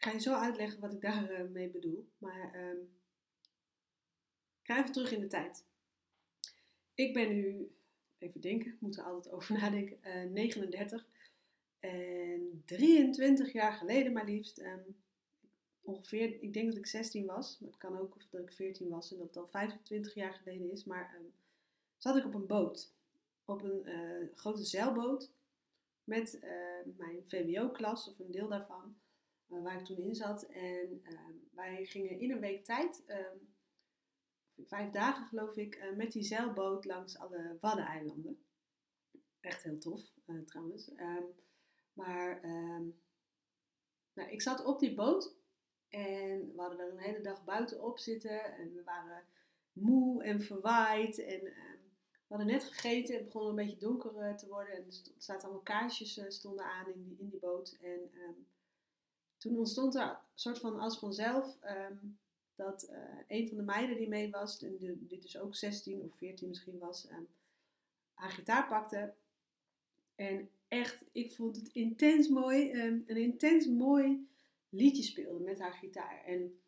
Ik ga je zo uitleggen wat ik daarmee uh, bedoel. Maar uh, ik ga even terug in de tijd. Ik ben nu, even denken, ik moet er altijd over nadenken, uh, 39. En 23 jaar geleden maar liefst, um, ongeveer, ik denk dat ik 16 was. Maar het kan ook dat ik 14 was en dat het al 25 jaar geleden is. Maar um, zat ik op een boot. Op een uh, grote zeilboot. Met mijn VWO-klas, of een deel daarvan uh, waar ik toen in zat. En uh, wij gingen in een week tijd, um, vijf dagen geloof ik, uh, met die zeilboot langs alle Waddeneilanden. Echt heel tof uh, trouwens. Um, maar nou, ik zat op die boot en we hadden er een hele dag buitenop zitten. En we waren moe en verwaaid. En we hadden net gegeten. Het begon een beetje donker te worden. En er zaten allemaal kaarsjes stonden aan in die, in die boot. En toen ontstond er een soort van als vanzelf um, dat uh, een van de meiden die mee was, en die, die dus ook 16 of 14 misschien was, um, haar gitaar pakte. En echt, ik vond het intens mooi, um, een intens mooi liedje speelde met haar gitaar. En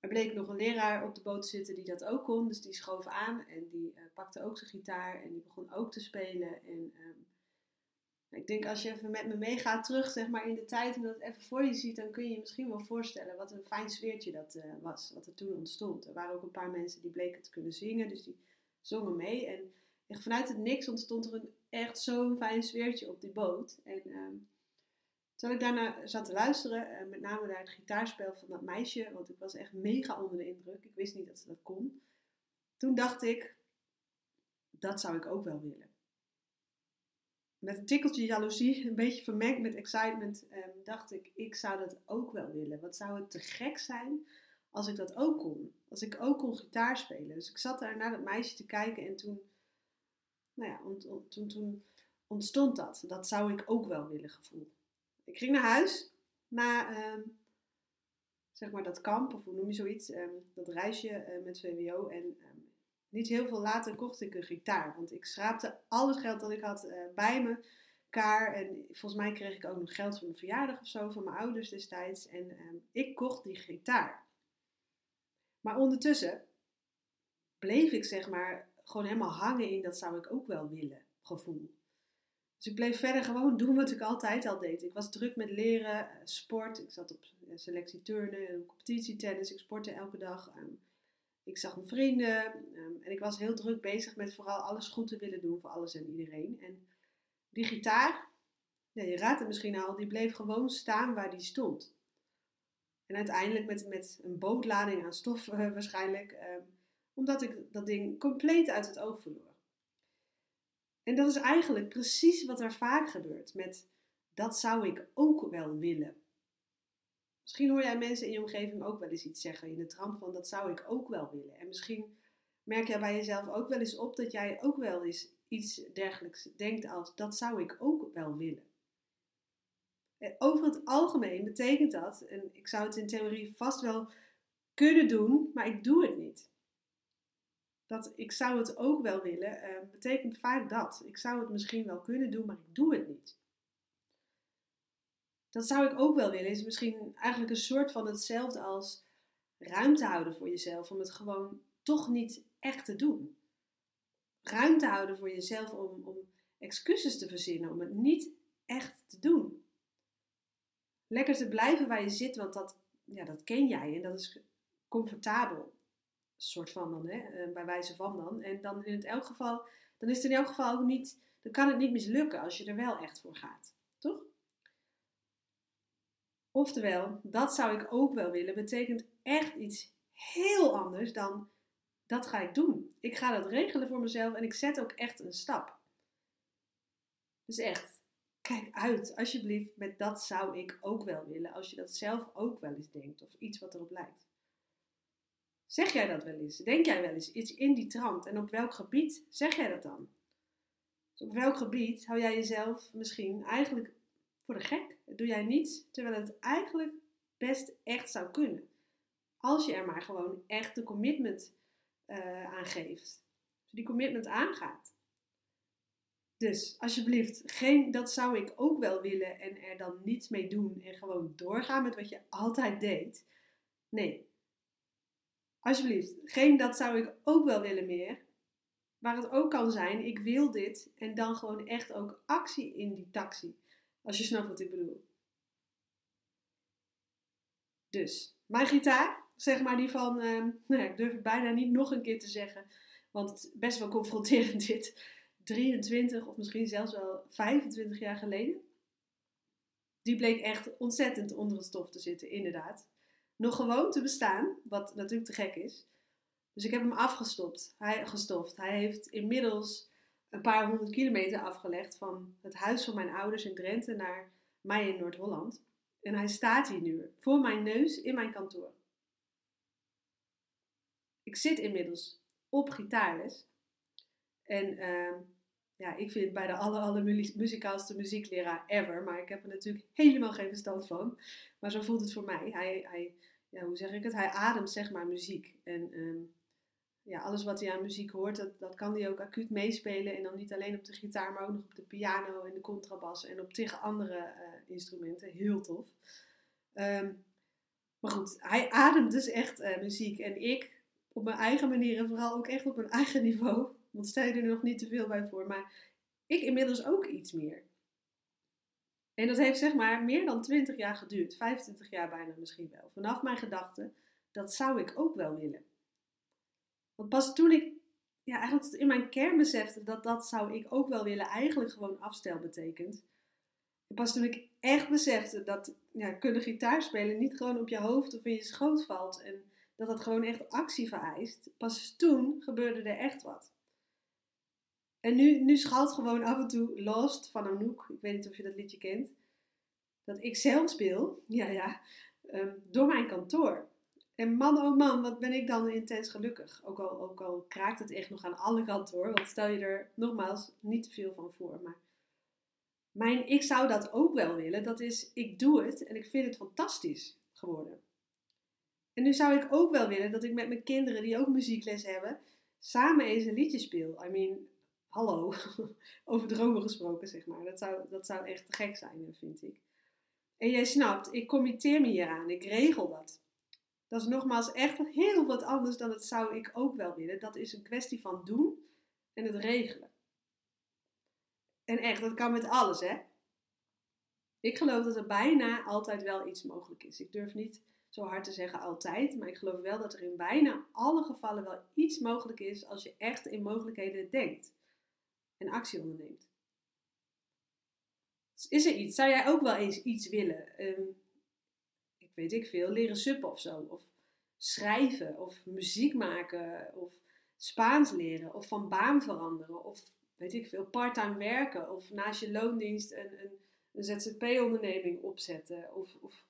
er bleek nog een leraar op de boot te zitten die dat ook kon, dus die schoof aan en die uh, pakte ook zijn gitaar en die begon ook te spelen. En ik denk als je even met me meegaat terug zeg maar, in de tijd en dat even voor je ziet, dan kun je je misschien wel voorstellen wat een fijn sfeertje dat uh, was, wat er toen ontstond. Er waren ook een paar mensen die bleken te kunnen zingen, dus die zongen mee. En, en vanuit het niks ontstond er een, echt zo'n fijn sfeertje op die boot. En uh, terwijl ik daarna zat te luisteren, uh, met name naar het gitaarspel van dat meisje, want ik was echt mega onder de indruk. Ik wist niet dat ze dat kon. Toen dacht ik, dat zou ik ook wel willen met een tikkeltje jaloezie, een beetje vermengd met excitement, um, dacht ik, ik zou dat ook wel willen. Wat zou het te gek zijn als ik dat ook kon? Als ik ook kon gitaar spelen. Dus ik zat daar naar dat meisje te kijken en toen, nou ja, toen, toen ontstond dat. Dat zou ik ook wel willen gevoel. Ik ging naar huis, na um, zeg maar dat kamp, of hoe noem je zoiets, um, dat reisje uh, met VWO. En niet heel veel later kocht ik een gitaar. Want ik schraapte al het geld dat ik had uh, bij me. Kaar. En volgens mij kreeg ik ook nog geld voor mijn verjaardag of zo van mijn ouders destijds. En uh, ik kocht die gitaar. Maar ondertussen bleef ik zeg maar gewoon helemaal hangen in dat zou ik ook wel willen gevoel. Dus ik bleef verder gewoon doen wat ik altijd al deed. Ik was druk met leren, uh, sport. Ik zat op selectie turnen en competitietennis. Ik sportte elke dag. Um, ik zag mijn vrienden um, en ik was heel druk bezig met vooral alles goed te willen doen voor alles en iedereen. En die gitaar, je raadt het misschien al, die bleef gewoon staan waar die stond. En uiteindelijk met, met een bootlading aan stof uh, waarschijnlijk, um, omdat ik dat ding compleet uit het oog verloor. En dat is eigenlijk precies wat er vaak gebeurt met dat zou ik ook wel willen. Misschien hoor jij mensen in je omgeving ook wel eens iets zeggen in de trant van dat zou ik ook wel willen. En misschien merk jij bij jezelf ook wel eens op dat jij ook wel eens iets dergelijks denkt als dat zou ik ook wel willen. Over het algemeen betekent dat, en ik zou het in theorie vast wel kunnen doen, maar ik doe het niet. Dat ik zou het ook wel willen, uh, betekent vaak dat. Ik zou het misschien wel kunnen doen, maar ik doe het niet dat zou ik ook wel willen. Is misschien eigenlijk een soort van hetzelfde als ruimte houden voor jezelf. Om het gewoon toch niet echt te doen. Ruimte houden voor jezelf om, om excuses te verzinnen. Om het niet echt te doen. Lekker te blijven waar je zit, want dat, ja, dat ken jij en dat is comfortabel. Soort van dan, hè? Eh, bij wijze van dan. En dan in het elk geval, dan is het in elk geval niet, dan kan het niet mislukken als je er wel echt voor gaat. Toch? Oftewel, dat zou ik ook wel willen, betekent echt iets heel anders dan dat ga ik doen. Ik ga dat regelen voor mezelf en ik zet ook echt een stap. Dus echt, kijk uit, alsjeblieft, met dat zou ik ook wel willen. Als je dat zelf ook wel eens denkt of iets wat erop lijkt. Zeg jij dat wel eens? Denk jij wel eens iets in die trant? En op welk gebied zeg jij dat dan? Dus op welk gebied hou jij jezelf misschien eigenlijk voor de gek? Doe jij niets terwijl het eigenlijk best echt zou kunnen? Als je er maar gewoon echt de commitment uh, aan geeft. Die commitment aangaat. Dus alsjeblieft, geen, dat zou ik ook wel willen en er dan niets mee doen en gewoon doorgaan met wat je altijd deed. Nee, alsjeblieft, geen dat zou ik ook wel willen meer. Waar het ook kan zijn, ik wil dit en dan gewoon echt ook actie in die taxi. Als je snapt wat ik bedoel. Dus, mijn gitaar, zeg maar die van, uh, nou ja, ik durf het bijna niet nog een keer te zeggen, want het is best wel confronterend dit. 23 of misschien zelfs wel 25 jaar geleden. Die bleek echt ontzettend onder het stof te zitten, inderdaad. Nog gewoon te bestaan, wat natuurlijk te gek is. Dus ik heb hem afgestopt, hij, gestoft. Hij heeft inmiddels een paar honderd kilometer afgelegd van het huis van mijn ouders in Drenthe naar mij in Noord-Holland. En hij staat hier nu, voor mijn neus, in mijn kantoor. Ik zit inmiddels op gitaarles. En uh, ja, ik vind bij de aller, muzikaalste muziekleraar ever. Maar ik heb er natuurlijk helemaal geen verstand van. Maar zo voelt het voor mij. Hij, hij ja, hoe zeg ik het? Hij ademt zeg maar muziek. En um, ja, alles wat hij aan muziek hoort, dat, dat kan hij ook acuut meespelen. En dan niet alleen op de gitaar, maar ook nog op de piano en de contrabas en op tegen andere uh, instrumenten. Heel tof. Um, maar goed, hij ademt dus echt uh, muziek. En ik op mijn eigen manier en vooral ook echt op mijn eigen niveau. Want stel je er nog niet te veel bij voor. Maar ik inmiddels ook iets meer. En dat heeft zeg maar meer dan 20 jaar geduurd. 25 jaar bijna misschien wel. Vanaf mijn gedachte, dat zou ik ook wel willen. Pas toen ik ja, eigenlijk in mijn kern besefte dat dat zou ik ook wel willen, eigenlijk gewoon afstel betekent. En pas toen ik echt besefte dat ja, gitaar spelen niet gewoon op je hoofd of in je schoot valt. En dat dat gewoon echt actie vereist. Pas toen gebeurde er echt wat. En nu, nu schalt gewoon af en toe Lost van Anouk. Ik weet niet of je dat liedje kent. Dat ik zelf speel, ja ja, um, door mijn kantoor. En man oh man, wat ben ik dan intens gelukkig. Ook al, ook al kraakt het echt nog aan alle kanten hoor. Want stel je er nogmaals niet te veel van voor. Maar mijn ik zou dat ook wel willen. Dat is, ik doe het en ik vind het fantastisch geworden. En nu zou ik ook wel willen dat ik met mijn kinderen die ook muziekles hebben, samen eens een liedje speel. I mean, hallo, over dromen gesproken, zeg maar. Dat zou, dat zou echt gek zijn, vind ik. En jij snapt, ik committeer me hieraan, ik regel dat. Dat is nogmaals echt heel wat anders dan het zou ik ook wel willen. Dat is een kwestie van doen en het regelen. En echt, dat kan met alles, hè. Ik geloof dat er bijna altijd wel iets mogelijk is. Ik durf niet zo hard te zeggen altijd, maar ik geloof wel dat er in bijna alle gevallen wel iets mogelijk is als je echt in mogelijkheden denkt en actie onderneemt. Dus is er iets? Zou jij ook wel eens iets willen? Um, weet ik veel, leren suppen of zo. Of schrijven, of muziek maken, of Spaans leren, of van baan veranderen, of weet ik veel, parttime werken, of naast je loondienst een, een, een ZZP-onderneming opzetten, of, of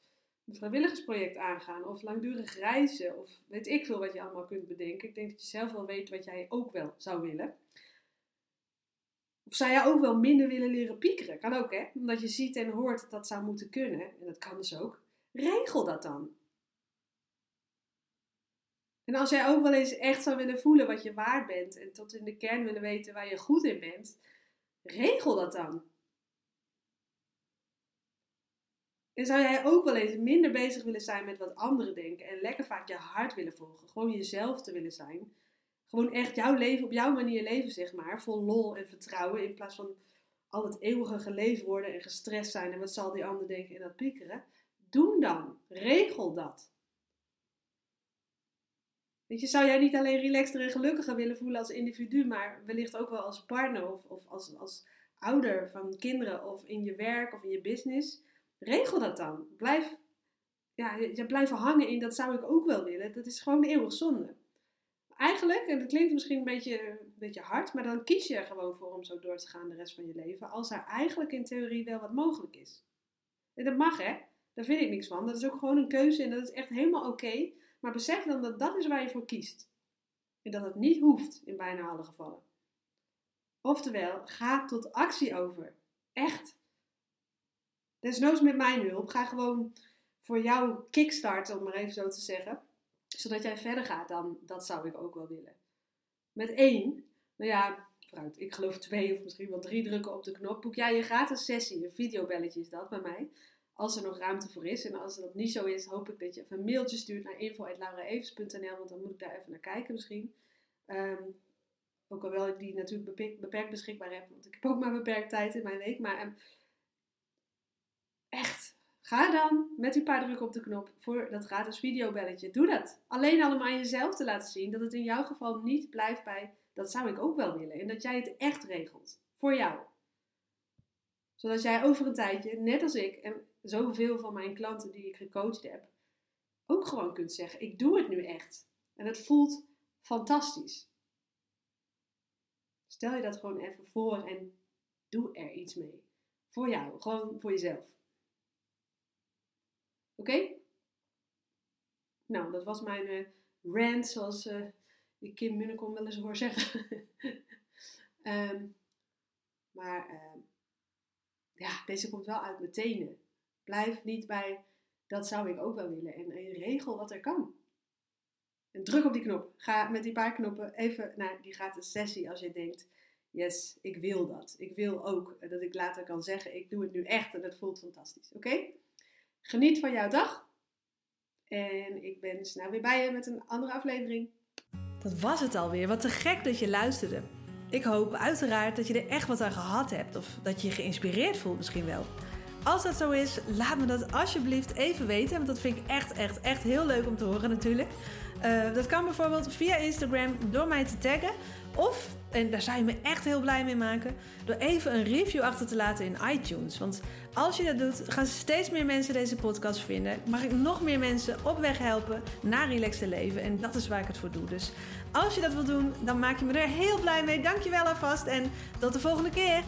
een vrijwilligersproject aangaan, of langdurig reizen, of weet ik veel wat je allemaal kunt bedenken. Ik denk dat je zelf wel weet wat jij ook wel zou willen. Of zou jij ook wel minder willen leren piekeren? Kan ook, hè? Omdat je ziet en hoort dat dat zou moeten kunnen. En dat kan dus ook. Regel dat dan. En als jij ook wel eens echt zou willen voelen wat je waard bent en tot in de kern willen weten waar je goed in bent, regel dat dan. En zou jij ook wel eens minder bezig willen zijn met wat anderen denken en lekker vaak je hart willen volgen, gewoon jezelf te willen zijn, gewoon echt jouw leven op jouw manier leven, zeg maar. Vol lol en vertrouwen. In plaats van al het eeuwige geleefd worden en gestrest zijn. En wat zal die ander denken en dat piekeren. Doe dan. Regel dat. Weet je, zou jij niet alleen relaxter en gelukkiger willen voelen als individu, maar wellicht ook wel als partner of, of als, als ouder van kinderen of in je werk of in je business? Regel dat dan. Blijf, ja, je blijven hangen in dat zou ik ook wel willen. Dat is gewoon eeuwig zonde eigenlijk, en dat klinkt misschien een beetje, een beetje hard, maar dan kies je er gewoon voor om zo door te gaan de rest van je leven. Als er eigenlijk in theorie wel wat mogelijk is. En dat mag hè, daar vind ik niks van. Dat is ook gewoon een keuze en dat is echt helemaal oké. Maar besef dan dat dat is waar je voor kiest. En dat het niet hoeft in bijna alle gevallen. Oftewel, ga tot actie over. Echt. Desnoods met mijn hulp. Ga gewoon voor jou kickstarten, om maar even zo te zeggen. Zodat jij verder gaat dan, dat zou ik ook wel willen. Met één, nou ja, vooruit, ik geloof twee of misschien wel drie drukken op de knop. Boek jij je gratis sessie, een videobelletje is dat bij mij. Als er nog ruimte voor is. En als dat niet zo is, hoop ik dat je even een mailtje stuurt naar info.lauraevens.nl. Want dan moet ik daar even naar kijken misschien. Ehm, ook al ik die natuurlijk beperkt, beschikbaar heb. Want ik heb ook maar beperkt tijd in mijn week. Maar ehm, echt, ga dan met die paar drukken op de knop voor dat gratis videobelletje. Doe dat. Alleen al om aan jezelf te laten zien dat het in jouw geval niet blijft bij dat zou ik ook wel willen. En dat jij het echt regelt. Voor jou. Zodat jij over een tijdje, net als ik en zoveel van mijn klanten die ik gecoacht heb, ook gewoon kunt zeggen: Ik doe het nu echt. En het voelt fantastisch. Stel je dat gewoon even voor en doe er iets mee. Voor jou, gewoon voor jezelf. Oké? Nou, dat was mijn uh, rant, zoals uh, ik Kim Munnekom wel eens hoor zeggen. um, maar uh, ja, deze komt wel uit mijn tenen. Blijf niet bij, dat zou ik ook wel willen. En, en regel wat er kan. En druk op die knop. Ga met die paar knoppen even naar die gratis sessie als je denkt, yes, ik wil dat. Ik wil ook dat ik later kan zeggen, ik doe het nu echt en het voelt fantastisch. Oké? Geniet van jouw dag. En ik ben snel weer bij je met een andere aflevering. Dat was het alweer. Wat te gek dat je luisterde. Ik hoop uiteraard dat je er echt wat aan gehad hebt. Of dat je je geïnspireerd voelt misschien wel. Als dat zo is, laat me dat alsjeblieft even weten. Want dat vind ik echt, echt, echt heel leuk om te horen natuurlijk. Uh, dat kan bijvoorbeeld via Instagram door mij te taggen. Of, en daar zou je me echt heel blij mee maken, door even een review achter te laten in iTunes. Want als je dat doet, gaan steeds meer mensen deze podcast vinden. Mag ik nog meer mensen op weg helpen naar relaxed leven. En dat is waar ik het voor doe. Dus als je dat wil doen, dan maak je me er heel blij mee. Dankjewel alvast en tot de volgende keer.